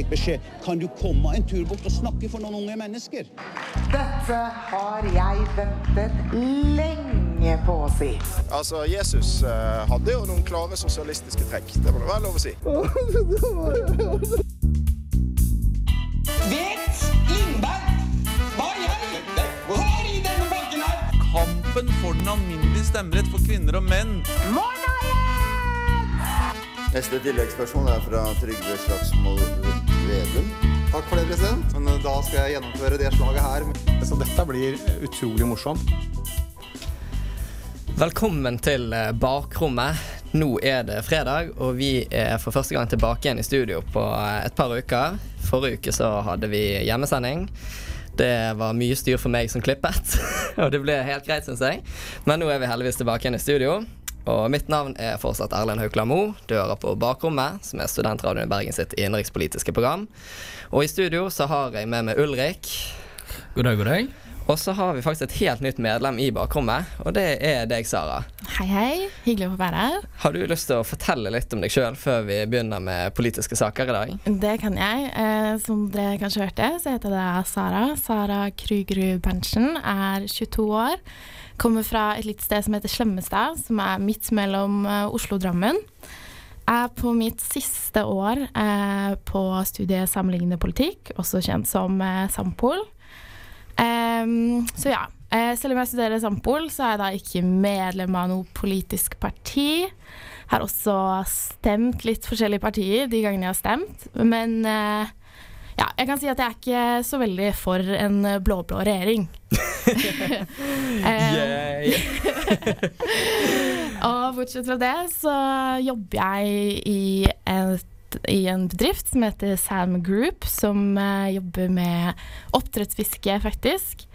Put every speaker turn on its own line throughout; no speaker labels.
fikk beskjed Kan du komme en tur bort og snakke for noen unge mennesker?
Dette har jeg ventet lenge på å si.
Altså, Jesus eh, hadde jo noen klare sosialistiske trekk. Det må det være lov å si.
Vet Lindberg hva i helvete har i denne banken her?
Kampen for den alminnelige stemmerett for kvinner og menn.
Neste tilleggsspørsmål er fra Trygve Slagsvold Vedum.
Takk for det, president. Men eh, da skal jeg gjennomføre det slaget her. Så dette blir utrolig morsomt.
Velkommen til eh, bakrommet. Nå er det fredag, og vi er for første gang tilbake igjen i studio på eh, et par uker. Forrige uke så hadde vi hjemmesending. Det var mye styr for meg som klippet, og det ble helt greit, syns jeg. Men nå er vi heldigvis tilbake igjen i studio. Og mitt navn er fortsatt Erlend Haukland Moe. Du hører på Bakrommet, som er studentradioen i Bergen sitt innenrikspolitiske program. Og i studio så har jeg med meg Ulrik.
God dag, god dag.
Og så har vi faktisk et helt nytt medlem i bakrommet, og det er deg, Sara.
Hei, hei. Hyggelig å få være her.
Har du lyst til å fortelle litt om deg sjøl før vi begynner med politiske saker i dag?
Det kan jeg. Eh, som dere kanskje hørte, så heter jeg Sara. Sara Krugerud Berntsen. Er 22 år. Kommer fra et lite sted som heter Slemmestad, som er midt mellom eh, Oslo og Drammen. Er på mitt siste år eh, på studiet sammenlignende politikk, også kjent som eh, Sampol. Um, så ja. Eh, selv om jeg studerer Sampol, så er jeg da ikke medlem av noe politisk parti. Har også stemt litt forskjellige partier de gangene jeg har stemt. Men eh, ja, jeg kan si at jeg er ikke så veldig for en blå-blå regjering.
Yay.
Og bortsett fra det så jobber jeg i, et, i en bedrift som heter Sam Group, som uh, jobber med oppdrettsfiske, faktisk.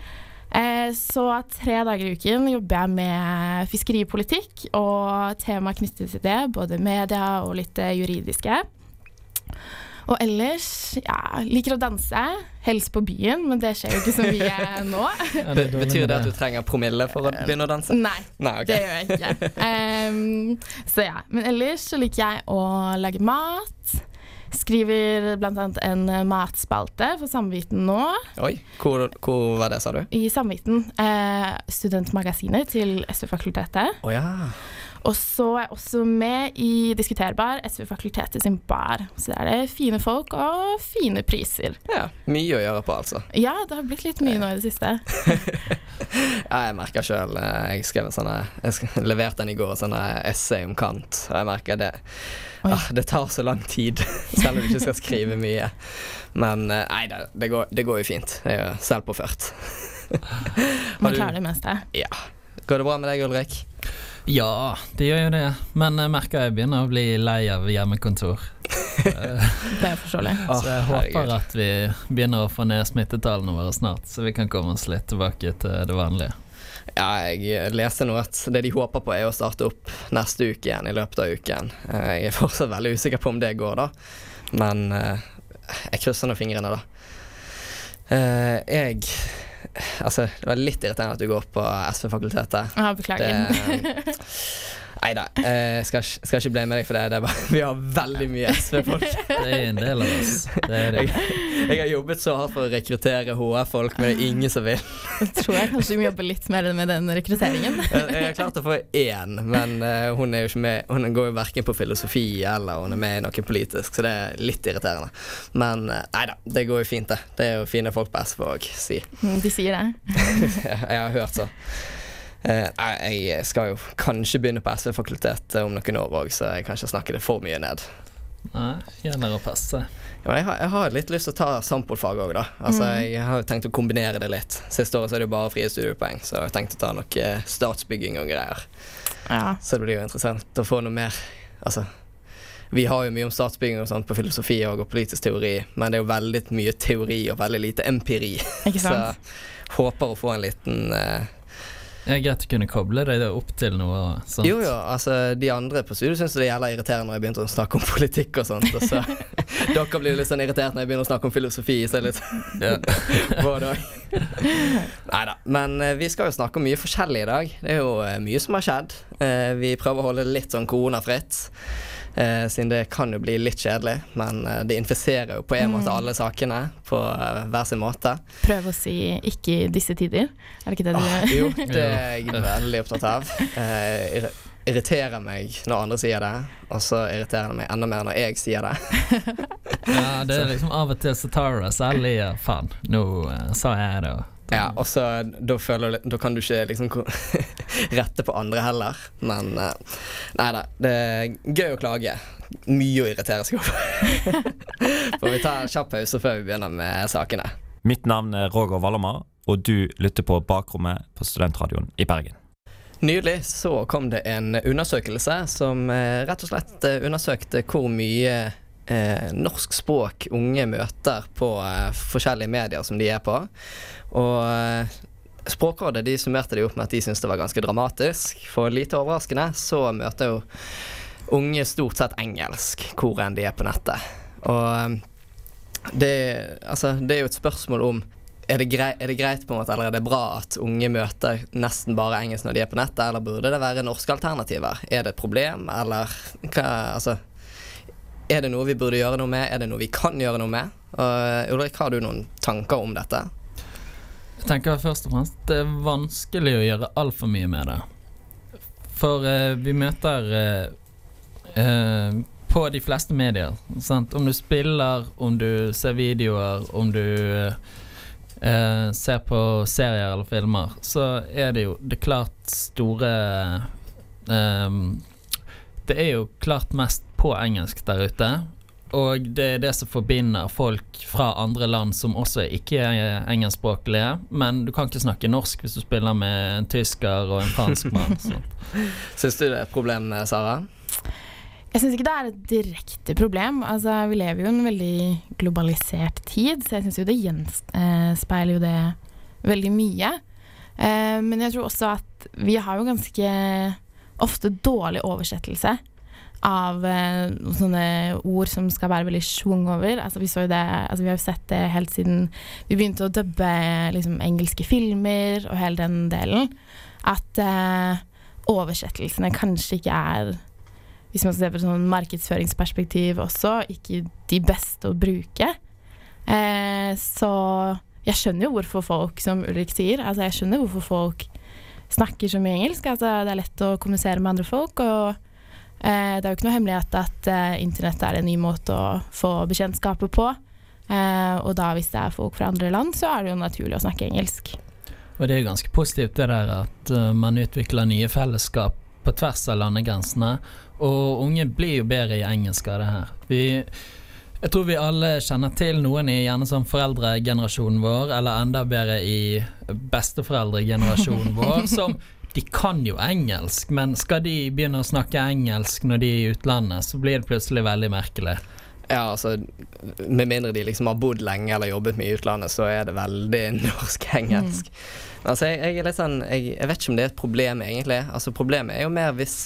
Eh, så tre dager i uken jobber jeg med fiskeripolitikk og tema knyttet til det, både media og litt juridiske. Og ellers, ja, liker å danse. Helst på byen, men det skjer jo ikke så mye nå.
Be betyr det at du trenger promille for å begynne å danse?
Nei,
Nei okay.
det gjør jeg ikke. Um, så ja. Men ellers så liker jeg å lage mat. Skriver annet en matspalte for Samviten nå.
Oi, hvor, hvor var det, sa du?
I Samviten. Eh, studentmagasinet til SV-fakultetet.
Oh, ja.
Og så er jeg også med i Diskuterbar, SV-fakultetet sin bar. Så der er det fine folk og fine priser.
ja. Mye å gjøre på, altså.
Ja, det har blitt litt mye nå i det siste.
Ja, jeg merker sjøl Jeg skrev en sånn Jeg leverte den i går, sånn essay om Kant, og jeg merker det ah, Det tar så lang tid, selv om du ikke skal skrive mye. Men eh, nei, det, det, går, det går jo fint. Jeg er jo selvpåført.
Man klarer det meste.
Ja. Går det bra med deg, Ulrik?
Ja, det gjør jo det. Men jeg merker jeg begynner å bli lei av hjemmekontor.
Det er forståelig.
Så jeg
herregud.
håper at vi begynner å få ned smittetallene våre snart, så vi kan komme oss litt tilbake til det vanlige.
Ja, jeg leser nå at det de håper på er å starte opp neste uke igjen, i løpet av uken. Eh, Jeg er fortsatt veldig usikker på om det går, da. Men eh, jeg krysser nå fingrene, da. Eh, Jeg Altså, det var litt irriterende at du går på SV-fakultetet.
Ja, beklager.
Det- Nei da, jeg skal, ikke- skal ikke bli med deg for det. det er bare, vi har veldig mye SV-folk.
Det er en del av oss. Det er det.
Jeg, jeg har jobbet så hardt for å rekruttere HR-folk, men det er ingen som vil.
Jeg tror jeg kanskje vi må jobbe litt mer med den rekrutteringen.
Jeg jeg har klart å få én, men eh, hun er jo ikke med Hun går jo verken på filosofi eller hun er med i noe politisk, så det er litt irriterende. Men uh, nei da, det går jo fint, det. Det er jo fine folk på SV òg, si.
De sier det.
jeg har hørt så. Eh, jeg skal jo kanskje begynne på SV-fakultetet om noen år òg, så jeg kan ikke snakke det for mye ned.
Nei, gjelder å passe.
Ja, jeg, har, jeg har litt lyst til å ta sampolfag òg, da. Altså, Jeg har tenkt å kombinere det litt. Siste året så er det jo bare frie studiepoeng, så jeg har tenkt å ta noe eh, statsbygging og greier.
Ja.
Så det blir jo interessant å få noe mer Altså, vi har jo mye om statsbygging og sånt på filosofi og, og politisk teori, men det er jo veldig mye teori og veldig lite empiri.
Ikke sant?
Så håper å få en liten eh,
Det er greit å kunne koble deg opp til noe sånt.
Jo, jo, altså de andre på studio syns det gjelder irriterende når jeg begynte å snakke om politikk og sånt. Og så dere blir litt sånn irritert når jeg begynner å snakke om filosofi. Så stedet Ja Både. Nei da. Men eh, vi skal jo snakke om mye forskjellig i dag. Det er jo eh, mye som har skjedd. Eh, vi prøver å holde det litt sånn koronafritt. Eh, siden det kan jo bli litt kjedelig, men eh, det infiserer jo på en
Mm.
måte alle sakene på eh, hver sin måte.
Prøv å si 'ikke i disse tider'. Er det ikke det du
Ah, jo, det er jeg veldig opptatt av. Eh, irriterer meg når andre sier det, og så irriterer det meg enda mer når jeg sier det.
Ja, det er liksom Av og til så tar du deg selv i Faen, nå eh, sa jeg det.
Ja, og så da, føler, da kan du ikke liksom rette på andre heller. Men eh, nei da, det er gøy å klage. Mye å irritere seg over. Får vi ta en kjapp pause før vi begynner med sakene.
Mitt navn er Roger Wallomar, og du lytter på Bakrommet på Studentradioen i Bergen.
Nylig så kom det en undersøkelse som eh, rett og slett eh, undersøkte hvor mye eh, norsk språk unge møter på eh, forskjellige medier som de er på. Og eh, Språkrådet de summerte det opp med at de syntes det var ganske dramatisk. For lite overraskende så møter jo unge stort sett engelsk hvor enn de er på nettet. Og eh, det, altså, det er jo et spørsmål om er det, greit, er det greit på en måte, eller er det bra at unge møter nesten bare engelsk når de er på nettet, eller burde det være norske alternativer? Er det et problem, eller hva Altså, er det noe vi burde gjøre noe med? Er det noe vi kan gjøre noe med? Uh, Ulrik, har du noen tanker om dette?
Jeg tenker først og fremst det er vanskelig å gjøre altfor mye med det. For uh, vi møter uh, på de fleste medier. Sant? Om du spiller, om du ser videoer, om du ser på serier eller filmer, så er det jo det klart store Det er jo klart mest på engelsk der ute. Og det er det som forbinder folk fra andre land som også ikke er engelskspråklige. Men du kan ikke snakke norsk hvis du spiller med en tysker og en franskmann. så.
Syns du det er et problem, Sara?
Jeg syns ikke det er et direkte problem. Altså, vi lever jo i en veldig globalisert tid, så jeg syns jo det gjenspeiler jo det veldig mye. Eh, men jeg tror også at vi har jo ganske ofte dårlig oversettelse av eh, sånne ord som skal være veldig schwung over. Altså, vi, det, altså, vi har jo sett det helt siden vi begynte å dubbe liksom, engelske filmer og hele den delen. At eh, oversettelsene kanskje ikke er hvis man ser på sånn markedsføringsperspektiv også, ikke de beste å bruke. Eh, så jeg skjønner jo hvorfor folk, som Ulrik sier, altså jeg skjønner hvorfor folk snakker så mye engelsk. Altså det er lett å kommunisere med andre folk, og eh, det er jo ikke noe hemmelighet at eh, internett er en ny måte å få bekjentskapet på. Eh, og da hvis det er folk fra andre land, så er det jo naturlig å snakke engelsk.
Og det er jo ganske positivt det der at man utvikler nye fellesskap på tvers av landegrensene. Og unge blir jo bedre i engelsk av det her. Vi, jeg tror vi alle kjenner til noen i gjerne sånn foreldregenerasjonen vår, eller enda bedre i besteforeldregenerasjonen vår, som de kan jo engelsk, men skal de begynne å snakke engelsk når de er i utlandet, så blir det plutselig veldig merkelig.
Ja, altså Med mindre de liksom har bodd lenge eller jobbet mye i utlandet, så er det veldig norsk-engelsk. Mm. altså, jeg, jeg er litt sånn jeg, jeg vet ikke om det er et problem, egentlig. Altså Problemet er jo mer hvis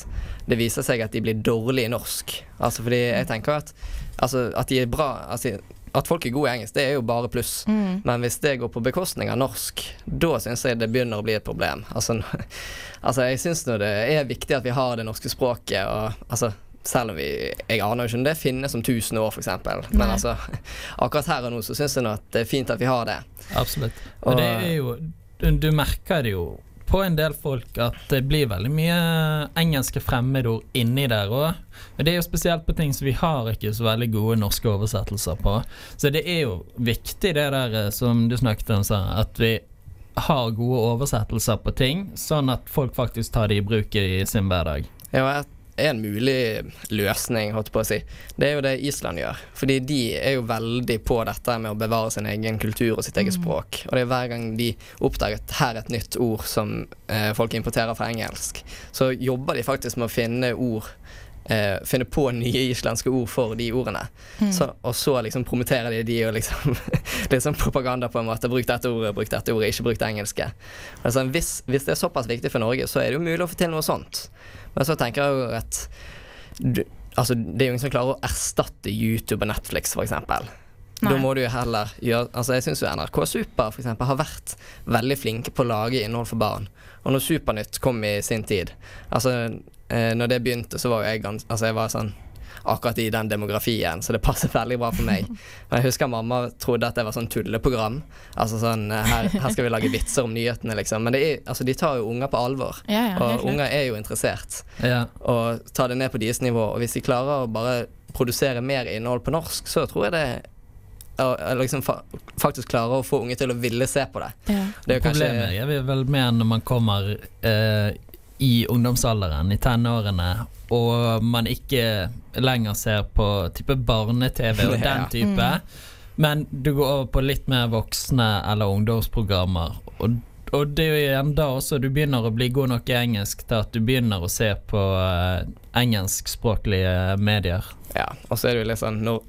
det viser seg at de blir dårlige i norsk. Altså fordi jeg tenker at Altså at de er bra altså, At folk er gode i engelsk, det er jo bare pluss.
Mm.
Men hvis det går på bekostning av norsk, da syns jeg det begynner å bli et problem. Altså, altså jeg syns nå det er viktig at vi har det norske språket, og altså selv om vi Jeg aner jo ikke om det finnes om 1000 år, f.eks. Men
Nei.
altså akkurat her og nå så syns jeg nå at det er fint at vi har det.
Absolutt. Og det er jo du, du merker det jo på en del folk at det blir veldig mye engelske fremmedord inni der òg. Det er jo spesielt på ting som vi har ikke så veldig gode norske oversettelser på. Så det er jo viktig det der eh, som du snakket om, at vi har gode oversettelser på ting, sånn at folk faktisk tar det i bruk i sin hverdag.
Ja, et- en mulig løsning, holdt på å si, det er jo det Island gjør. Fordi de er jo veldig på dette med å bevare sin egen kultur og sitt eget språk. Og det er hver gang de oppdager her er et nytt ord som eh, folk importerer fra engelsk, så jobber de faktisk med å finne ord eh, finne på nye islandske ord for de ordene.
Mm.
Så, og så liksom promoterer de de og liksom Litt sånn propaganda på en måte. Bruk dette ordet, bruk dette ordet, ikke bruk det engelske. Sånn, hvis, hvis det er såpass viktig for Norge, så er det jo mulig å få til noe sånt. Men så tenker jeg jo at du, altså, det er jo ingen som klarer å erstatte YouTube og Netflix, f.eks. Da må du jo heller gjøre Altså Jeg syns NRK Super for eksempel, har vært veldig flinke på å lage innhold for barn. Og når Supernytt kom i sin tid Altså eh, Når det begynte, så var jeg gans, Altså jeg var sånn akkurat i den demografien, så det passer veldig bra for meg. Men jeg husker mamma trodde at det var sånn tulleprogram. Altså sånn eh, her, her skal vi lage vitser om nyhetene, liksom. Men det er, altså, de tar jo unger på alvor.
Ja, ja,
og unger er jo interessert.
Ja.
Og tar det ned på deres nivå. Og hvis de klarer å bare produsere mer innhold på norsk, så tror jeg det å liksom fa faktisk klarer å få unge til å ville se på det.
Ja.
Det er jo kanskje
Problemet er vel mer når man kommer eh, i ungdomsalderen, i tenårene, og man ikke lenger ser på type barne-TV og den
Ja.
type, men du går over på litt mer voksne eller ungdomsprogrammer. Og, og det er jo igjen da også du begynner å bli god nok i engelsk til at du begynner å se på uh, engelskspråklige medier.
Ja, og så er det jo litt sånn Nor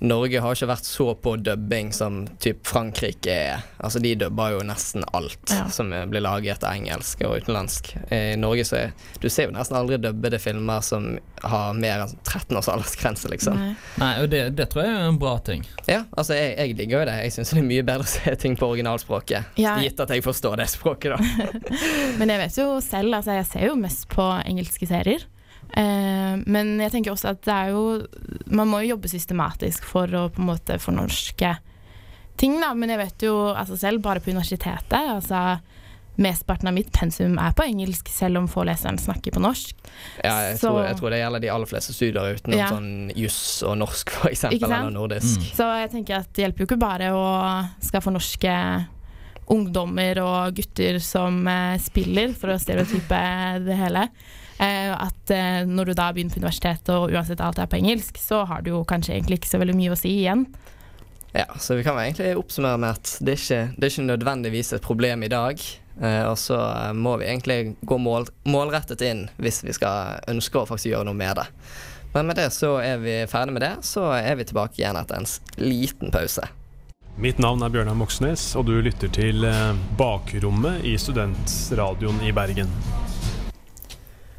Norge har ikke vært så på dubbing som typ Frankrike er. Altså De dubber jo nesten alt
Ja.
som blir laget av engelsk og utenlandsk. Eh, I Norge så er Du ser jo nesten aldri dubbede filmer som har mer enn 13 års aldersgrense, liksom.
Nei.
Nei, og det, det tror jeg er en bra ting.
Ja, altså jeg, jeg digger jo det. Jeg syns det er mye bedre å se ting på originalspråket.
Ja.
Gitt at jeg forstår det språket, da.
Men jeg vet jo selv, altså jeg ser jo mest på engelske serier. Eh, men jeg tenker også at det er jo Man må jo jobbe systematisk for å på en måte fornorske ting, da. Men jeg vet jo altså selv, bare på universitetet altså Mesteparten av mitt pensum er på engelsk, selv om foreleseren snakker på norsk.
Ja, jeg,
Så-
tror, jeg tror det gjelder de aller fleste studier utenom
Ja.
sånn juss og norsk, for eksempel, eller nordisk.
Så jeg tenker at det hjelper jo ikke bare å skal fornorske ungdommer og gutter som eh, spiller, for å stereotype det hele. Eh, at eh, når du da begynner på universitetet, og uansett alt er på engelsk, så har du jo kanskje egentlig ikke så veldig mye å si igjen.
Ja, så vi kan egentlig oppsummere med at det er ikke, det er ikke nødvendigvis et problem i dag. Eh, og så må vi egentlig gå mål, målrettet inn hvis vi skal ønske å faktisk gjøre noe med det. Men med det så er vi ferdig med det, så er vi tilbake igjen etter en liten pause.
Mitt navn er Bjørnar Moxnes, og du lytter til Bakrommet i Studentradioen i Bergen.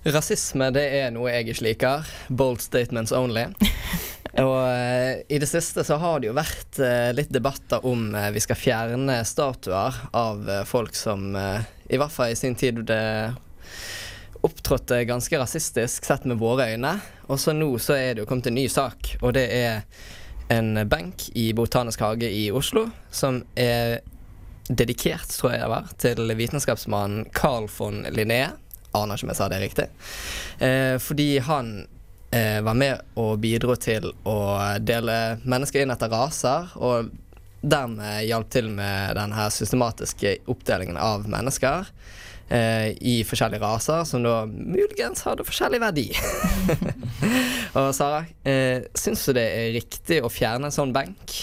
Rasisme det er noe jeg ikke liker. Bold statements only. Og eh, i det siste så har det jo vært eh, litt debatter om eh, vi skal fjerne statuer av folk som i hvert fall i sin tid opptrådte ganske rasistisk sett med våre øyne. Og så nå så er det jo kommet en ny sak, og det er en benk i Botanisk hage i Oslo som er dedikert, tror jeg det var, til vitenskapsmannen Carl von Linné. Aner ikke om jeg sa det riktig. Eh, fordi han eh, var med og bidro til å dele mennesker inn etter raser, og dermed hjalp til med den her systematiske oppdelingen av mennesker eh, i forskjellige raser, som da muligens hadde forskjellig verdi. og Sara, eh, syns du det er riktig å fjerne en sånn benk,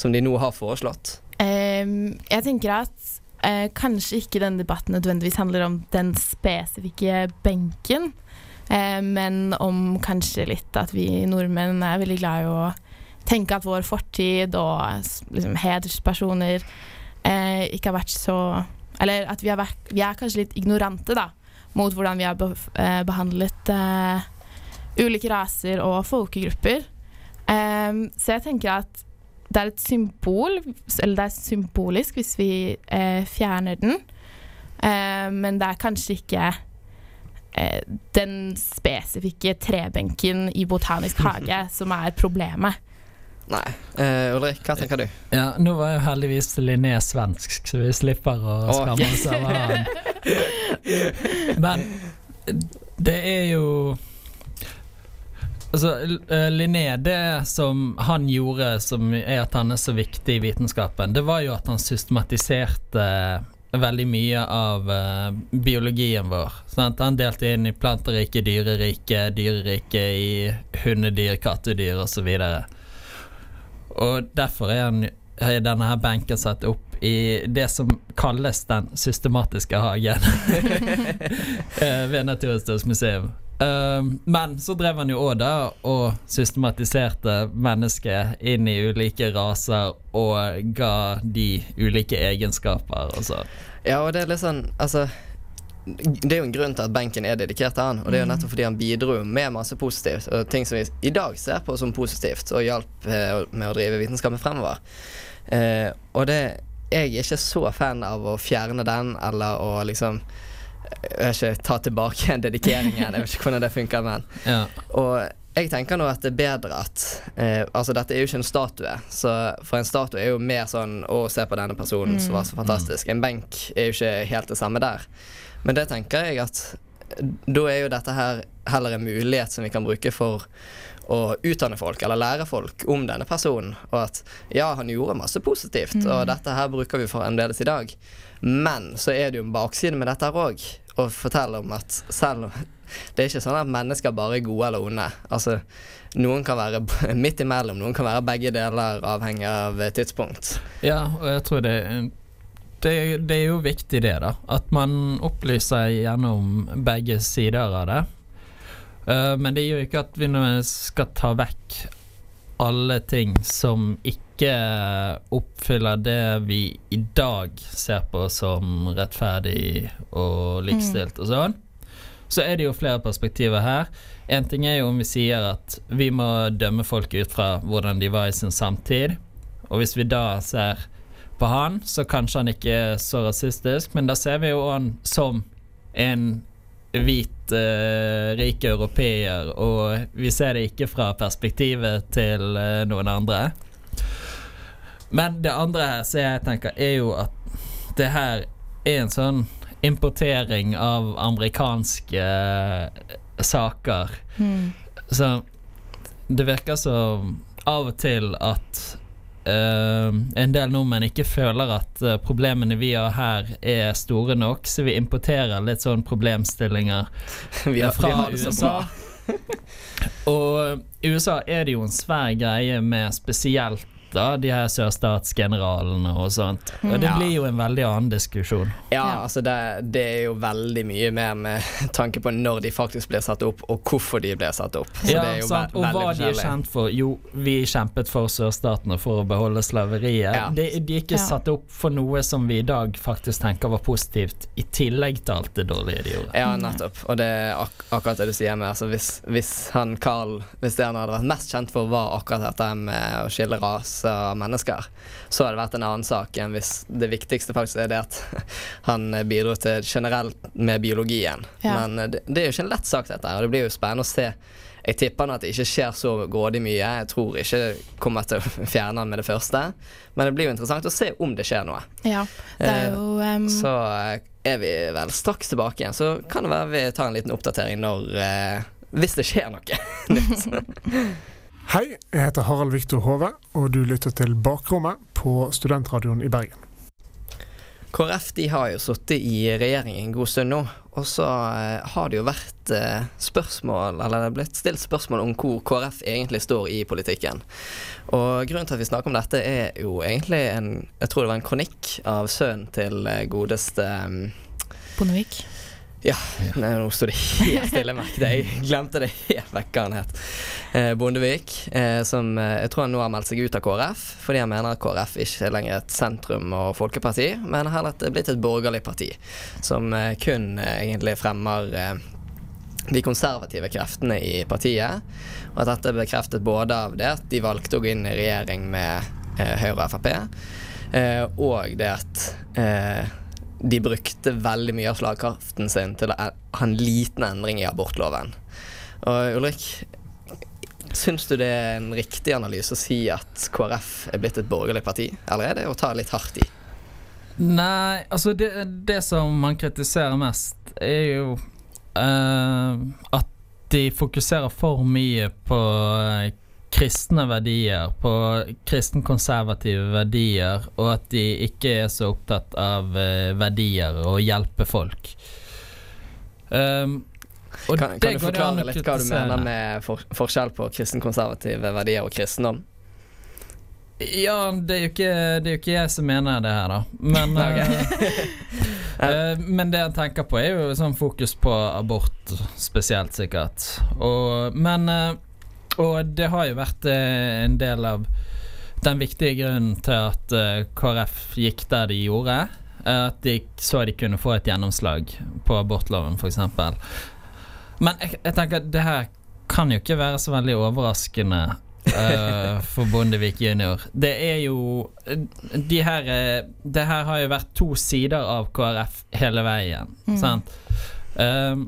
som de nå har foreslått?
Jeg tenker at eh, kanskje ikke denne debatten nødvendigvis handler om den spesifikke benken, eh, men om kanskje litt at vi nordmenn er veldig glad i å tenke at vår fortid og liksom, hederspersoner eh, ikke har vært så Eller at vi, har vært, vi er kanskje litt ignorante da, mot hvordan vi har be, eh, behandlet eh, ulike raser og folkegrupper. Ehm, så jeg tenker at det er et symbol, eller det er symbolisk hvis vi eh, fjerner den. Eh, men det er kanskje ikke eh, den spesifikke trebenken i Botanisk hage som er problemet.
Nei. Eh, Ulrik, hva tenker du?
Ja, nå var jo heldigvis Linné svensk, så vi slipper å
Å,
skamme oss over han. Men det er jo Altså, eh, Linné, det som han gjorde som er at han er så viktig i vitenskapen, det var jo at han systematiserte veldig mye av uh, biologien vår. Sant? Han delte inn i planterike, dyrerike, dyrerike i hundedyr, kattedyr osv. Og derfor er, han, er denne her benken satt opp i det som kalles den systematiske hagen eh, ved Naturhistorisk museum. Um, men så drev han jo òg da og systematiserte mennesket inn i ulike raser og ga de ulike egenskaper sånn.
Ja, og det er litt sånn Altså det er jo en grunn til at benken er dedikert til han, og det er jo nettopp fordi han bidro med masse positivt, og ting som vi i dag ser på som positivt, og hjalp eh, med å drive vitenskapen fremover. Eh, og det Jeg er ikke så fan av å fjerne den, eller å liksom jeg vet ikke, ta tilbake igjen dedikeringen. Jeg vet ikke hvordan det funker, men
Ja.
Og jeg tenker nå at det er bedre at eh, Altså, dette er jo ikke en statue, så for en statue er jo mer sånn Å, se på denne personen som var så fantastisk. En benk er jo ikke helt det samme der. Men det tenker jeg at da er jo dette her heller en mulighet som vi kan bruke for å utdanne folk, eller lære folk om denne personen. Og at ja, han gjorde masse positivt,
Mm.
og dette her bruker vi fremdeles i dag. Men så er det jo en bakside med dette her òg. Å fortelle om at selv om Det er ikke sånn at mennesker bare er gode eller onde. Altså, noen kan være midt imellom, noen kan være begge deler, avhengig av eh, tidspunkt.
Ja, og jeg tror det det, det er jo viktig det, da. At man opplyser gjennom begge sider av det. Uh, men det gjør ikke at vi nå skal ta vekk alle ting som ikke oppfyller det vi i dag ser på som rettferdig og likestilt og sånn. Så er det jo flere perspektiver her. En ting er jo om vi sier at vi må dømme folk ut fra hvordan de var i sin samtid. Og hvis vi da ser på han, så kanskje han ikke er så rasistisk, men da ser vi jo han som en hvit, uh, rik europeer, og vi ser det ikke fra perspektivet til uh, noen andre. Men det andre her som jeg tenker, er jo at det her er en sånn importering av amerikanske uh, saker.
Mm.
Så det virker som av og til at uh, en del nordmenn ikke føler at uh, problemene vi har her er store nok, så vi importerer litt sånn problemstillinger
Vi har,
fra
vi har
USA. Og i USA er det jo en svær greie med spesielt da, de her sørstatsgeneralene og sånt. Og det blir jo en veldig annen diskusjon.
Ja, altså det, det er jo veldig mye mer med tanke på når de faktisk ble satt opp, og hvorfor de ble satt opp. Så
Ja,
det er jo
sant? Og hva de er kjent for? Jo, vi kjempet for sørstatene for å beholde slaveriet.
Ja.
De, de er ikke
Ja.
satt opp for noe som vi i dag faktisk tenker var positivt, i tillegg til alt det dårlige de gjorde.
Ja, nettopp. Og det er ak akkurat det du sier med altså hvis, hvis han Carl Hvis det han hadde vært mest kjent for, var akkurat dette med å skille rase av mennesker, så hadde det vært en annen sak enn hvis det viktigste faktisk er det at han bidro til generelt med biologien.
Ja.
Men eh, det, det er jo ikke en lett sak, dette her, og det blir jo spennende å se. Jeg tipper at det ikke skjer så grådig mye. Jeg tror ikke det kommer til å fjerne han med det første. Men det blir jo interessant å se om det skjer noe.
Ja, det er jo um,
Så eh, er vi vel straks tilbake igjen. Så kan det være vi tar en liten oppdatering når eh, Hvis det skjer noe nytt.
Hei, jeg heter Harald Viktor Hove, og du lytter til Bakrommet på Studentradioen i Bergen.
KrF de har jo sittet i regjering en god stund nå, og så eh, har det jo vært eh, spørsmål, eller det er blitt stilt spørsmål om hvor KrF egentlig står i politikken. Og grunnen til at vi snakker om dette, er jo egentlig en Jeg tror det var en kronikk av sønnen til eh, godeste eh,
Bondevik.
Ja, Nei, nå sto det helt stille, merket jeg. Jeg glemte det helt vekk hva han het. Eh, Bondevik, eh, som eh, jeg tror han nå har meldt seg ut av KrF, fordi han mener at KrF ikke er lenger et sentrum- og folkeparti, men heller at det er blitt et borgerlig parti, som eh, kun eh, egentlig fremmer eh, de konservative kreftene i partiet. Og at dette er bekreftet både av det at de valgte å gå inn i regjering med Høyre og Frp, og det at de brukte veldig mye av slagkraften sin til å ha en liten endring i abortloven. Og Ulrik, syns du det er en riktig analyse å si at KrF er blitt et borgerlig parti, eller er det å ta litt hardt i?
Nei, altså det, det som man kritiserer mest, er jo uh, at de fokuserer for mye på eh, kristne verdier, på kristenkonservative verdier, og at de ikke er så opptatt av eh, verdier og hjelpe folk. Um, og
Kan, kan du forklare litt hva du mener med for, forskjell på kristenkonservative verdier og kristendom?
Ja, det er jo ikke, det er jo ikke jeg som mener det her, da. Men, eh, men det jeg tenker på, er jo sånn fokus på abort spesielt, sikkert. Og, men eh, Og det har jo vært eh, en del av den viktige grunnen til at eh, KrF gikk der de gjorde. At de så de kunne få et gjennomslag på abortloven, f.eks. Men jeg, jeg tenker det her kan jo ikke være så veldig overraskende uh, for Bondevik junior. Det er jo de her, Det her har jo vært to sider av KrF hele veien,
Mm.
sant? Um,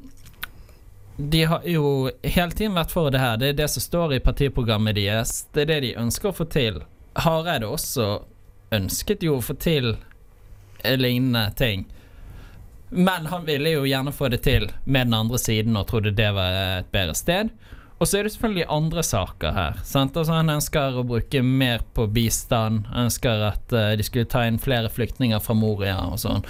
de har jo hele tiden vært for det her. Det er det som står i partiprogrammet deres. Det er det de ønsker å få til. Hareide også ønsket jo å få til lignende ting. Men han ville jo gjerne få det til med den andre siden og trodde det var et bedre sted. Og så er det selvfølgelig andre saker her. Altså Han ønsker å bruke mer på bistand. Han ønsker at uh, de skulle ta inn flere flyktninger fra Moria og sånn.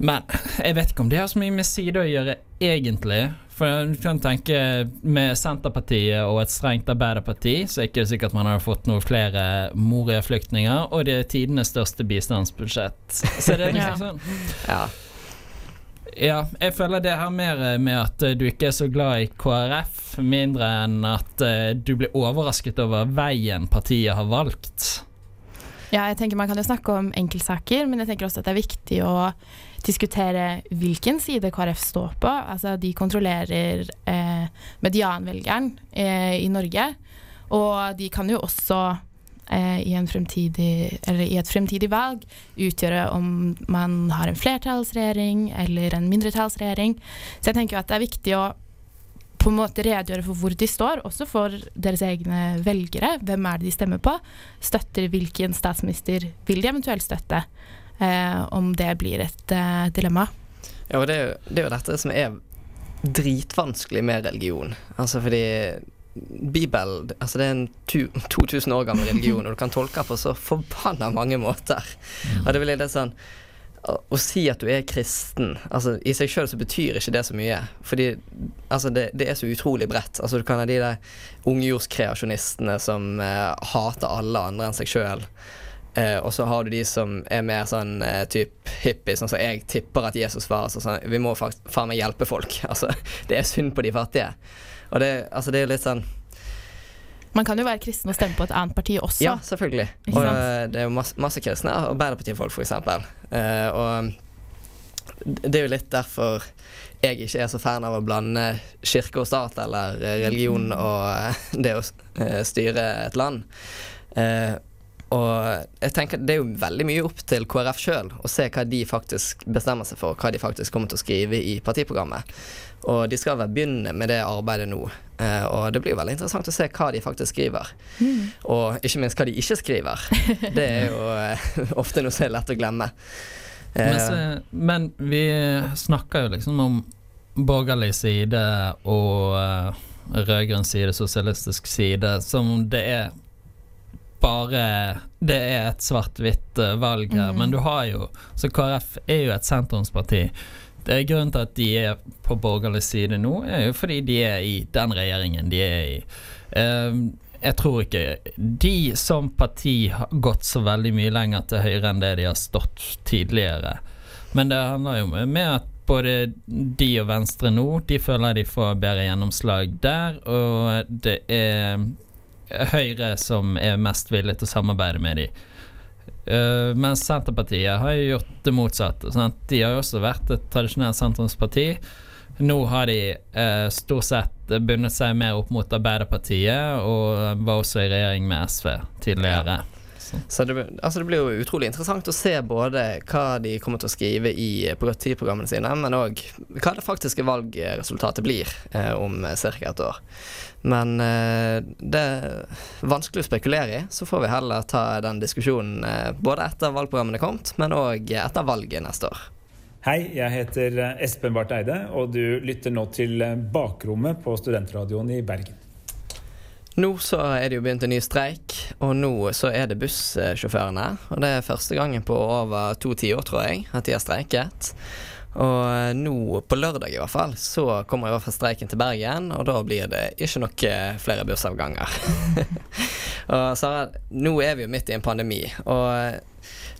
Men jeg vet ikke om det har så mye med side å gjøre, egentlig. For du kan tenke med Senterpartiet og et strengt Arbeiderparti, så er det ikke sikkert man har fått noen flere Moria-flyktninger, og det er tidenes største bistandsbudsjett. Så det er liksom sånn.
Ja.
Ja, jeg føler det har mer med at du ikke er så glad i KrF, mindre enn at uh, du blir overrasket over veien partiet har valgt.
Ja, jeg tenker Man kan jo snakke om enkeltsaker, men jeg tenker også at det er viktig å diskutere hvilken side KrF står på. Altså, de kontrollerer eh, medianvelgeren eh, i Norge, og de kan jo også eh, i, fremtidig, i, et fremtidig valg utgjøre om man har en flertallsregjering eller en mindretallsregjering. Så jeg tenker jo at det er viktig å på en måte redegjøre for hvor de står, også for deres egne velgere. Hvem er det de stemmer på? Støtter hvilken statsminister vil de eventuelt støtte? Eh, om det blir et eh, dilemma.
Ja, og det er, jo, det er jo dette som er dritvanskelig med religion. Altså fordi Bibelen altså det er en 2000 år gammel religion, og du kan tolke den på så forbanna mange måter. Mm. Og det blir litt sånn å si at du er kristen altså I seg sjøl så betyr ikke det så mye. Fordi altså det, det, er så utrolig bredt. Altså Du kan ha de der ungjordskreasjonistene som eh, hater alle andre enn seg sjøl. Eh, og så har du de som er mer sånn eh, typ hippie, sånn som jeg tipper at Jesus var. Altså, sånn, vi må faen meg hjelpe folk. Altså, det er synd på de fattige. Og det, altså, det er litt sånn
man kan jo være kristen og stemme på et annet parti også.
Ja, selvfølgelig. Og uh, det er jo masse, masse kristne Arbeiderpartifolk, f.eks. Uh, og det er jo litt derfor jeg ikke er så fan av å blande kirke og stat, eller religion mm. og uh, det å uh, styre et land. Uh, og jeg tenker Det er jo veldig mye opp til KrF sjøl å se hva de faktisk bestemmer seg for, hva de faktisk kommer til å skrive i partiprogrammet. Og de skal vel begynne med det arbeidet nå. Eh, og det blir veldig interessant å se hva de faktisk skriver. Mm. Og ikke minst hva de ikke skriver. Det er jo eh, ofte noe som er lett å glemme.
Men, så, men, vi snakker jo liksom om borgerlig side og uh, rød-grønn side, sosialistisk side, som det er bare Det er et svart-hvitt valg her, mm. men du har jo Så KrF er jo et sentrumsparti. Det er Grunnen til at de er på borgerlig side nå, er jo fordi de er i den regjeringen de er i. Uh, jeg tror ikke de som parti har gått så veldig mye lenger til høyre enn det de har stått tidligere. Men det handler jo med at både de og Venstre nå, de føler de får bedre gjennomslag der, og det er Høyre som er mest villig til å samarbeide med de. Uh, mens Senterpartiet har jo gjort det motsatte. Sant? De har jo også vært et tradisjonelt sentrumsparti. Nå har de uh, stort sett bundet seg mer opp mot Arbeiderpartiet, og var også i regjering med SV tidligere.
Så det, altså det, blir jo utrolig interessant å se både hva de kommer til å skrive i partiprogrammene sine, men òg hva det faktiske valgresultatet blir eh, om ca. et år. Men eh, det er vanskelig å spekulere i. Så får vi heller ta den diskusjonen eh, både etter valgprogrammene er kommet, men òg etter valget neste år.
Hei, jeg heter eh, Espen Barth Eide, og du lytter nå til Bakrommet på Studentradioen i Bergen.
Nå så er det jo begynt en ny streik, og nå så er det bussjåførene. Og det er første gangen på over to tiår, tror jeg, at de har streiket. Og eh, nå på lørdag i hvert fall så kommer i hvert fall streiken til Bergen, og da blir det ikke noe flere bussavganger. og Sara, nå er vi jo midt i en pandemi, og eh,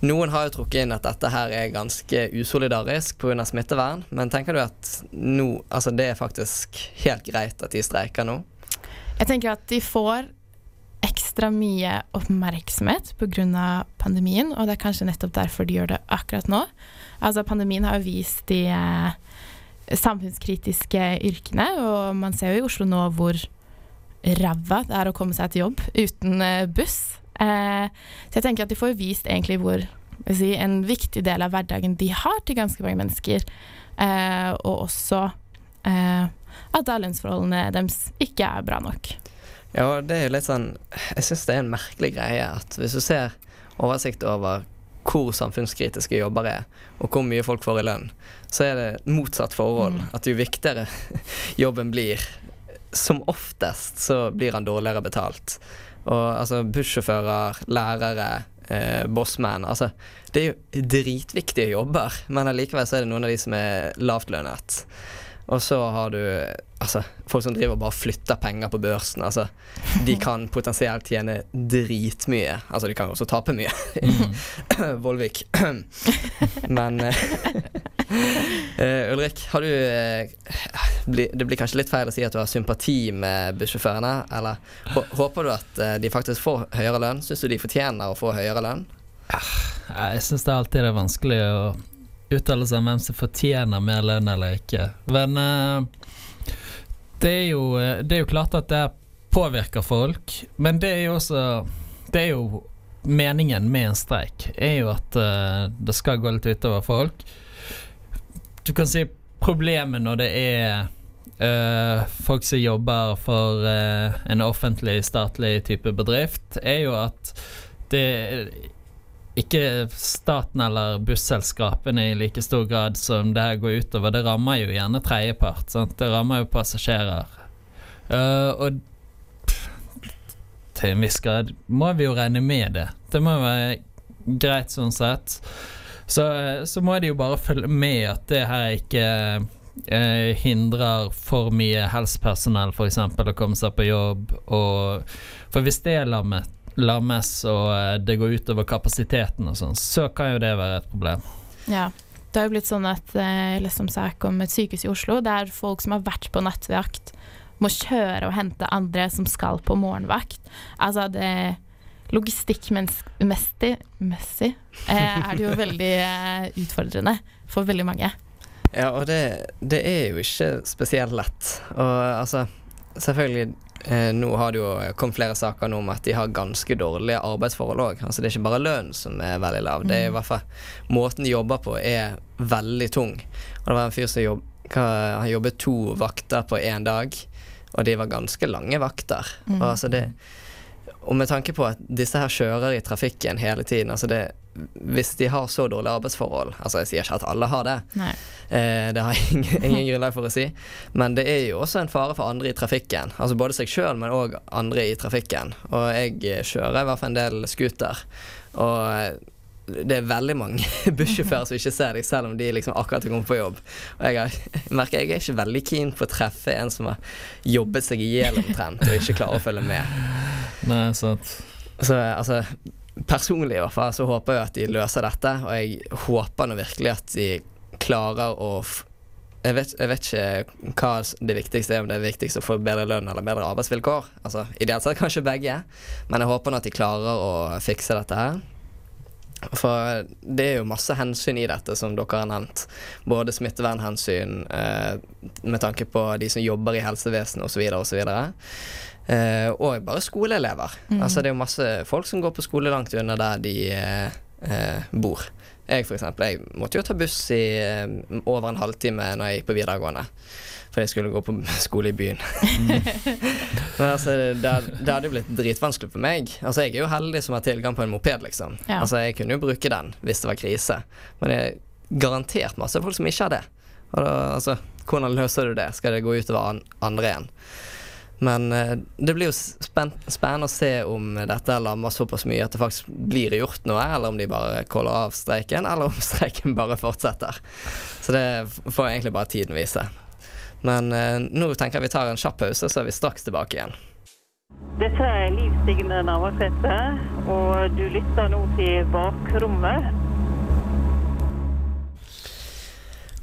noen har jo trukket inn at dette her er ganske usolidarisk pga. smittevern, men tenker du at nå, altså det er faktisk helt greit at de streiker nå?
Jeg tenker at de får ekstra mye oppmerksomhet pga. pandemien, og det er kanskje nettopp derfor de gjør det akkurat nå. Altså, pandemien har jo vist de eh, samfunnskritiske yrkene, og man ser jo i Oslo nå hvor ræva det er å komme seg til jobb uten eh, buss. Eh, så jeg tenker at de får vist egentlig hvor si, en viktig del av hverdagen de har til ganske mange mennesker, og også at da lønnsforholdene deres ikke er bra nok.
Ja, det er jo litt sånn Jeg syns det er en merkelig greie at hvis du ser oversikt over hvor samfunnskritiske jobber er, og hvor mye folk får i lønn, så er det motsatt forhold.
Mm.
At jo viktigere jobben blir, som oftest så blir han dårligere betalt. Og altså bussjåfører, lærere, eh, bossmenn Altså, det er jo dritviktige jobber, men allikevel så er det noen av de som er lavtlønnet. Og så har du altså, folk som driver og bare flytter penger på børsen. Altså, de kan potensielt tjene dritmye. Altså, de kan jo også tape mye. Vollvik. Men eh, eh, Ulrik, har du uh, bli, Det blir kanskje litt feil å si at du har sympati med bussjåførene? Eller håper du at uh, de faktisk får høyere lønn? Syns du de fortjener å få høyere lønn?
Jeg syns det alltid er vanskelig å uttale seg om hvem som fortjener mer lønn eller ikke. Men uh, det, er jo, eh, det er jo klart at det påvirker folk, men det er jo også Det er jo meningen med en streik, er jo at uh, det skal gå litt utover folk. Du kan si problemet når det er Uh, folk som jobber for uh, en offentlig, statlig type bedrift, er jo at det ikke staten eller busselskapene i like stor grad som det her går utover. Det rammer jo gjerne tredjepart. Det rammer jo passasjerer. Uh, og til en viss grad må vi jo regne med det. Det må være greit sånn sett. Så, så må de jo bare følge med at det her ikke eh, hindrer for mye helsepersonell f.eks. å komme seg på jobb. Og, for hvis det er lammet, lammes og eh, det går utover kapasiteten og sånn, så kan jo det være et problem.
Ja. Det har jo blitt sånn at liksom sak om et sykehus i Oslo der folk som har vært på nattvakt, må kjøre og hente andre som skal på morgenvakt. Altså det Logistikkmessig messig, eh, er det jo veldig eh, utfordrende for veldig mange.
Ja, og det, det er jo ikke spesielt lett. Og altså, selvfølgelig Nå har det jo kommet flere saker om at de har ganske dårlige arbeidsforhold òg. Altså, det er ikke bare lønnen som er veldig lav. Det er i
Mm.
hvert fall Måten de jobber på, er veldig tung. Og det var en fyr som jobb, han jobbet to vakter på én dag, og de var ganske lange vakter.
Mm.
Og, altså det, og med tanke på at disse her kjører i trafikken hele tiden altså det, Hvis de har så dårlige arbeidsforhold Altså Jeg sier ikke at alle har det, Eh, det har jeg ingen, ingen grunnlag for å si. Men det er jo også en fare for andre i trafikken. Altså Både seg sjøl, men òg andre i trafikken. Og jeg eh, kjører i hvert fall en del scooter. Og eh, det er veldig mange bussjåfører som ikke ser deg, selv om de liksom akkurat har kommet på jobb. Og jeg, har, jeg merker jeg er ikke veldig keen på å treffe en som har jobbet seg i hjel omtrent, og ikke klarer å følge med.
Nei, sant.
Så altså Personlig i hvert fall så håper jeg at de løser dette, og jeg håper nå virkelig at de klarer å jeg vet, jeg vet ikke hva det viktigste er, om det er viktigst å få bedre lønn eller bedre arbeidsvilkår. Altså, Ideelt sett kanskje begge, men jeg håper nå at de klarer å fikse dette her. For det er jo masse hensyn i dette, som dere har nevnt. Både smittevernhensyn eh, med tanke på de som jobber i helsevesenet osv. osv. Eh, og bare skoleelever.
Mm.
Altså Det er jo masse folk som går på skole langt unna der de eh, eh, bor. Jeg for eksempel, jeg måtte jo ta buss i eh, over en halvtime når jeg gikk på videregående. For jeg skulle gå på skole i byen. Men altså, det, det hadde jo blitt dritvanskelig for meg. Altså, Jeg er jo heldig som har tilgang på en moped, liksom.
Ja.
Altså, Jeg kunne jo bruke den hvis det var krise. Men det er garantert masse folk som ikke har det. Og da, altså, Hvordan løser du det? Skal det gå utover an andre igjen? Men eh, det blir jo spenn spennende å se om dette lammer såpass mye at det faktisk blir gjort noe, eller om de bare caller av streiken, eller om streiken bare fortsetter. Så det får egentlig bare tiden vise. Men eh, nå tenker jeg vi tar en kjapp pause, så er vi straks tilbake igjen.
Dette er Liv Signe Navarsete, og du lytter nå til Bakrommet.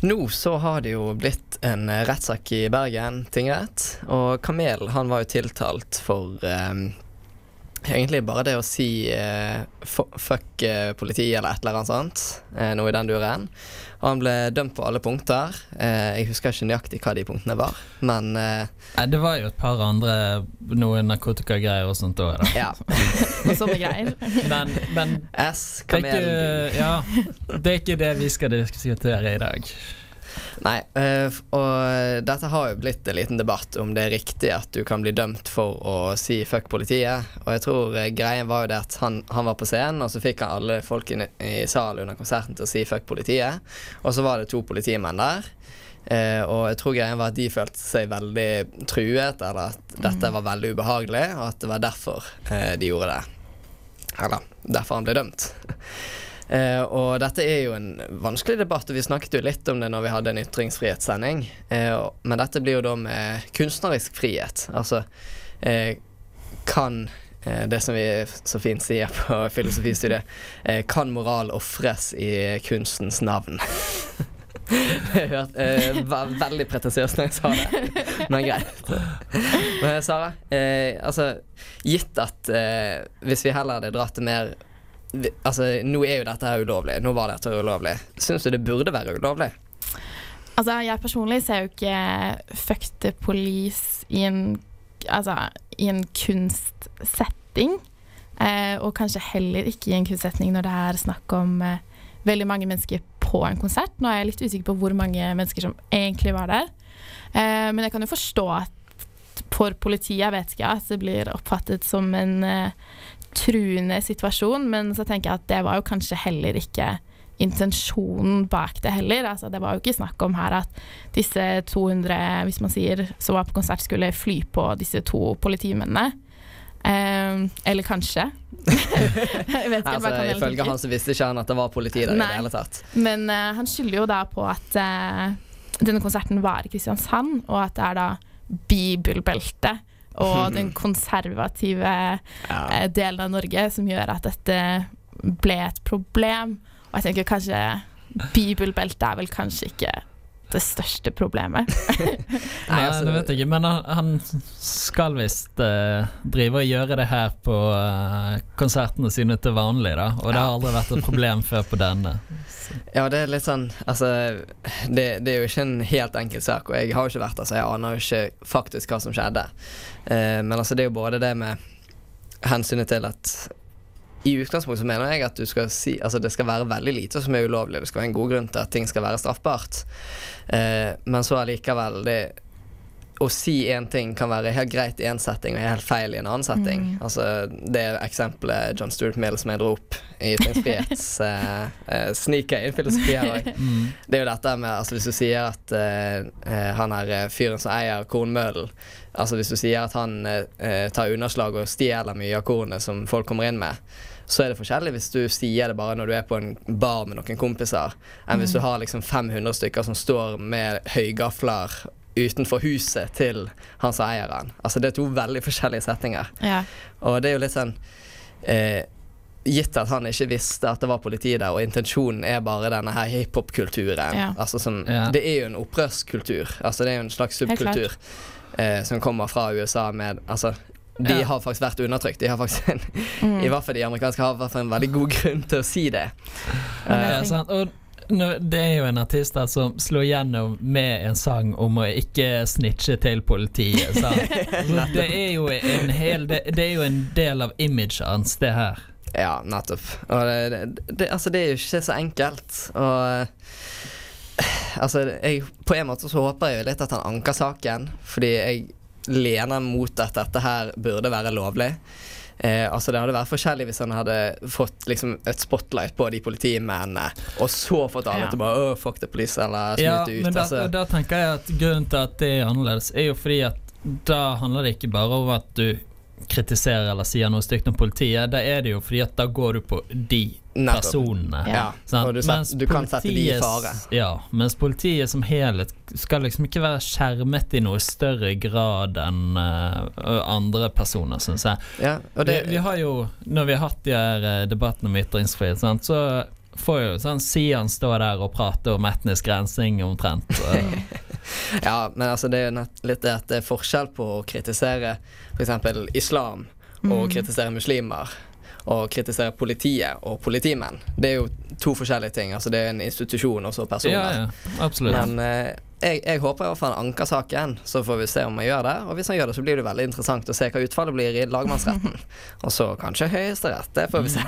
Nå så har det jo blitt en rettssak i Bergen tingrett, og Kamel han var jo tiltalt for eh, egentlig bare det å si eh, fuck eh, politi eller et eller annet sånt, eh, noe i den duren. Og han ble dømt på alle punkter. Eh, jeg husker ikke nøyaktig hva de punktene var, men eh,
Nei, det var jo et par andre noe narkotikagreier og sånt òg, da.
Ja.
Og sånne greier.
Men, men
S,
det er,
kamel
ikke, ja, det er ikke det vi skal diskutere i dag.
Nei, eh, og dette har jo blitt en liten debatt om det er riktig at du kan bli dømt for å si fuck politiet. Og jeg tror eh, greien var jo det at han, han var på scenen, og så fikk han alle folkene i salen under konserten til å si fuck politiet. Og så var det to politimenn der. Eh, og jeg tror greien var at de følte seg veldig truet, eller at dette var veldig ubehagelig, og at det var derfor eh, de gjorde det. Eller derfor han ble dømt. Eh, og dette er jo en vanskelig debatt, og vi snakket jo litt om det når vi hadde en ytringsfrihetssending. Eh, men dette blir jo da med kunstnerisk frihet. Altså eh, kan eh, det som vi så fint sier på filosofistudiet, eh, kan moral ofres i kunstens navn? Jeg hørte, eh, var veldig pretensiøst når jeg sa det, men greit. Men Sara, eh, altså gitt at eh, hvis vi heller hadde dratt det mer vi, Altså, nå er jo dette her ulovlig. Nå var dette ulovlig. Syns du det burde være ulovlig?
Altså, jeg personlig ser jo ikke Fuck the Police i en, altså, i en kunstsetting. Eh, og kanskje heller ikke i en kunstsetting når det er snakk om eh, veldig mange mennesker på en konsert. Nå er jeg litt usikker på hvor mange mennesker som egentlig var der. Eh, men jeg kan jo forstå at for politiet, vet ikke, at det blir oppfattet som en eh, truende situasjon, men så tenker jeg at det var jo kanskje heller ikke intensjonen bak det heller. Altså, det var jo ikke snakk om her at disse 200, hvis man sier, som var på konsert, skulle fly på disse to politimennene. Eh, eller kanskje. jeg vet ikke.
Altså, ifølge han så visste ikke han at det var politi der i det hele tatt.
Men uh, han skylder jo da på at uh, denne konserten var i Kristiansand, og at det er da bibelbeltet og den konservative uh, delen av Norge som gjør at dette ble et problem. Og jeg tenker kanskje bibelbeltet er vel kanskje ikke det største problemet.
Nei, det vet jeg ikke, men han, han skal visst uh, drive og gjøre det her på uh, konsertene sine til vanlig, da. Og det har aldri vært et problem før på denne.
Ja, det er litt sånn Altså, det, det er jo ikke en helt enkel sak, og jeg har jo ikke vært der, så jeg aner jo ikke faktisk hva som skjedde. Uh, men altså, det er jo både det med hensynet til at i utgangspunktet mener jeg at du skal si Altså det skal være veldig lite som er ulovlig. Det skal være en god grunn til at ting skal være straffbart. Eh, men så allikevel det å si én ting kan være helt greit i én setting og helt feil i en annen setting.
Mm.
Altså Det eksempelet John Stuart Mill som jeg dro opp i ytringsfrihets eh, eh, Sniker inn filosofi her òg.
Mm.
Det er jo dette med altså Hvis du sier at eh, eh, han er eh, fyren som eier kornmøllen Altså Hvis du sier at han eh, tar underslag og stjeler mye av kornet som folk kommer inn med, så er det forskjellig hvis du sier det bare når du er på en bar med noen kompiser, enn hvis
Mm.
du har liksom 500 stykker som står med høygafler utenfor huset til han som eier den. Altså Det er to veldig forskjellige settinger.
Ja.
Og det er jo litt sånn eh, Gitt at han ikke visste at det var politi der, og intensjonen er bare denne her hiphop-kulturen.
Ja.
Altså som,
Ja.
Det er jo en opprørskultur. Altså Det er jo en slags subkultur eh, som kommer fra USA med Altså de har faktisk vært undertrykt. De har faktisk en,
Mm.
I hvert fall de amerikanske har hvert en veldig god grunn til å si det. Eh,
Ja, sant? Og det er jo en artist der som slår gjennom med en sang om å ikke snitche til politiet. Det er jo en hel det, det er jo en del av imaget hans, det her.
Ja, nettopp. Det, det, altså, det er jo ikke så enkelt. Og altså, jeg, på en måte så håper jeg jo litt at han anker saken, fordi jeg lener mot at dette her burde være lovlig. Eh, altså Det hadde vært forskjellig hvis han hadde fått liksom et spotlight på de politimennene, og så fått alle
Ja.
til bare fuck the police, eller
Ja,
ut.
men da,
altså.
da tenker jeg at grunnen til at det er annerledes, er jo fordi at da handler det ikke bare om at du kritiserer eller sier noe stygt om politiet. Da er det jo fordi at da går du på de. Personene.
Ja,
Sånn.
og du, set, du kan sette de i fare.
Ja, mens politiet som helhet skal liksom ikke være skjermet i noe større grad enn uh, andre personer, syns jeg.
Ja, og det,
vi, vi har jo, når vi har hatt de her eh, debattene om ytringsfrihet, sant, så får jo sånn Sian stå der og prate om etnisk rensing omtrent.
Ja, men altså det er jo litt det at det er forskjell på å kritisere f.eks. islam og
Mm.
kritisere muslimer. Og kritisere politiet og politimenn. Det er jo to forskjellige ting. Altså Det er en institusjon og så personer.
Ja, ja.
Men eh, jeg, jeg håper i hvert fall han anker saken, så får vi se om han gjør det. Og hvis han gjør det, så blir det veldig interessant å se hva utfallet blir i lagmannsretten. og så kanskje Høyesterett. Det får vi se.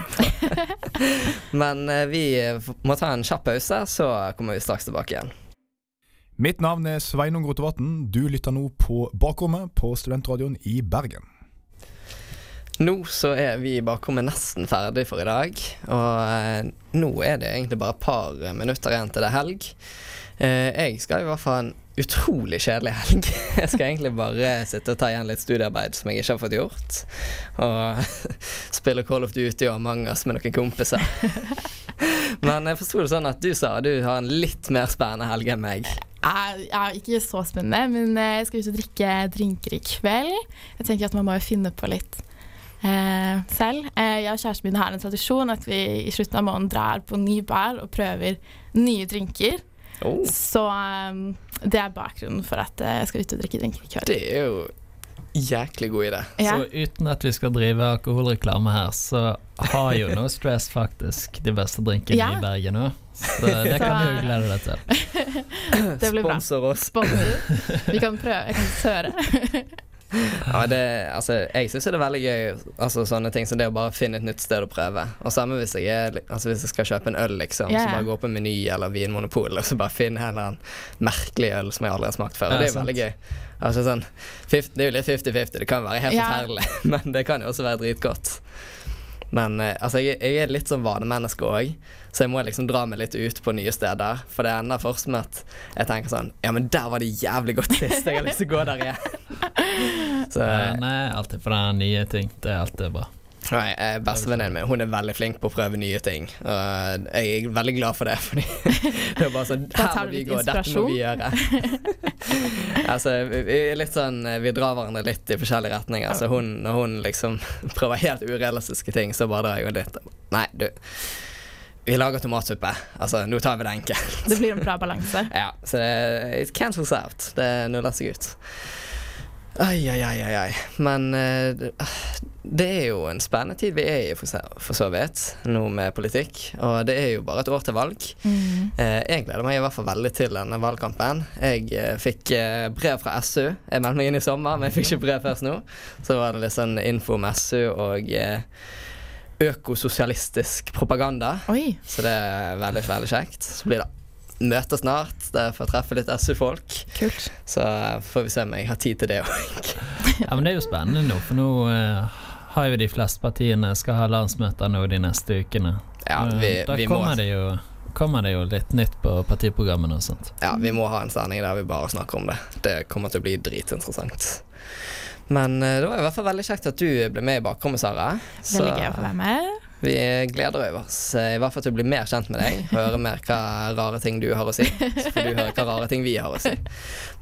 Men eh, vi må ta en kjapp pause, så kommer vi straks tilbake igjen.
Mitt navn er Sveinung Rotevatn. Du lytter nå på Bakrommet på Studentradioen i Bergen.
Nå så er vi bare bakrommet nesten ferdig for i dag. Og eh, nå er det egentlig bare et par minutter igjen til det er helg. Eh, jeg skal i hvert fall ha en utrolig kjedelig helg. Jeg skal egentlig bare sitte og ta igjen litt studiearbeid som jeg ikke har fått gjort. Og spille Call of Duty og Among med noen kompiser. Men jeg forsto det sånn at du sa du har en litt mer spennende helg enn meg.
er, er ikke så spennende, men eh, jeg skal ut og drikke drinker i kveld. Jeg tenker at man må finne på litt eh, selv. Eh, jeg og kjæresten min har en tradisjon at vi i slutten av måneden drar på ny bar og prøver nye drinker.
Oh.
Så um, det er bakgrunnen for at eh, jeg skal ut og drikke drinker i kveld.
Det er jo jæklig god idé.
Ja.
Så uten at vi skal drive alkoholreklame her, så har jo No Stress faktisk de beste drinkene
Ja.
i Bergen nå. Så det
Så-
kan du glede deg til.
Det blir bra.
Sponsor oss.
Sponsor. Vi kan prøve. Jeg kan høre.
Ja, det, altså, jeg syns det er veldig gøy altså, sånne ting som det å bare finne et nytt sted å prøve. Og samme hvis jeg, er, altså, hvis jeg skal kjøpe en øl, liksom.
Yeah.
Så bare gå på Meny eller Vinmonopol og så bare finne en eller annen merkelig øl som jeg aldri har smakt før.
Ja,
det er
jo
veldig gøy. Altså, sånn, 50, det er jo litt 50-50. Det kan være helt
yeah.
forferdelig, men det kan jo også være dritgodt. Men eh, altså, jeg, jeg er litt sånn vanemenneske òg, så jeg må liksom dra meg litt ut på nye steder. For det ender først med at jeg tenker sånn Ja, men der var det jævlig godt sist. Jeg har lyst til å gå der igjen. Så,
Eh, Nei, alltid for den nye ting. Det er alltid bra.
Nei, eh, Bestevenninnen min Hun er veldig flink på å prøve nye ting. Og jeg er veldig glad for det. Fordi det er bare sånn Her må vi gå, dette må vi gjøre. altså, vi litt sånn Vi drar hverandre litt i forskjellige retninger. Så hun, når hun liksom prøver helt urealistiske ting, så bare drar jeg jo litt Nei, du. Vi lager tomatsuppe. Altså, nå tar vi det enkelt.
Det blir en bra balanse.
Ja, så det it cancels out. Det nuller seg ut. Ai, ai, ai, ai. Men uh, det, er jo en spennende tid vi er i, for, så- for så vidt, nå med politikk. Og det er jo bare et år til valg.
Mm.
Uh, jeg gleder meg i hvert fall veldig til denne valgkampen. Jeg uh, fikk brev fra SU. Jeg meldte meg inn i sommer, men jeg fikk ikke brev først nå. Så var det litt sånn info om SU og økososialistisk propaganda. Så det er veldig, veldig kjekt. Så blir det møte snart, der får jeg treffe litt SU-folk.
Kult.
Så får vi se om jeg har tid til det òg.
Ja, men det er jo spennende nå, for nå uh, har jo de fleste partiene skal ha landsmøter nå de neste ukene.
Ja,
Eh,
vi-
da
vi må-
kommer det, jo, kommer det jo litt nytt på partiprogrammene og sånt.
Ja, vi må ha en sending der vi bare snakker om det. Det kommer til å bli dritinteressant. Men eh, det var i hvert fall veldig kjekt at du ble med i bakrommet, Sara. Så
Veldig gøy å få være med.
vi gleder oss eh, i hvert fall til å bli mer kjent med deg. Høre mer hva rare ting du har å si. Så får du høre hva rare ting vi har å si.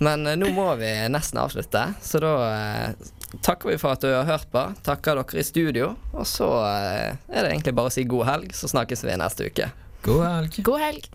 Men eh, nå må vi nesten avslutte, så da takker vi for at du har hørt på. Takker dere i studio. Og så er det egentlig bare å si god helg, så snakkes vi neste uke.
God helg.
God helg.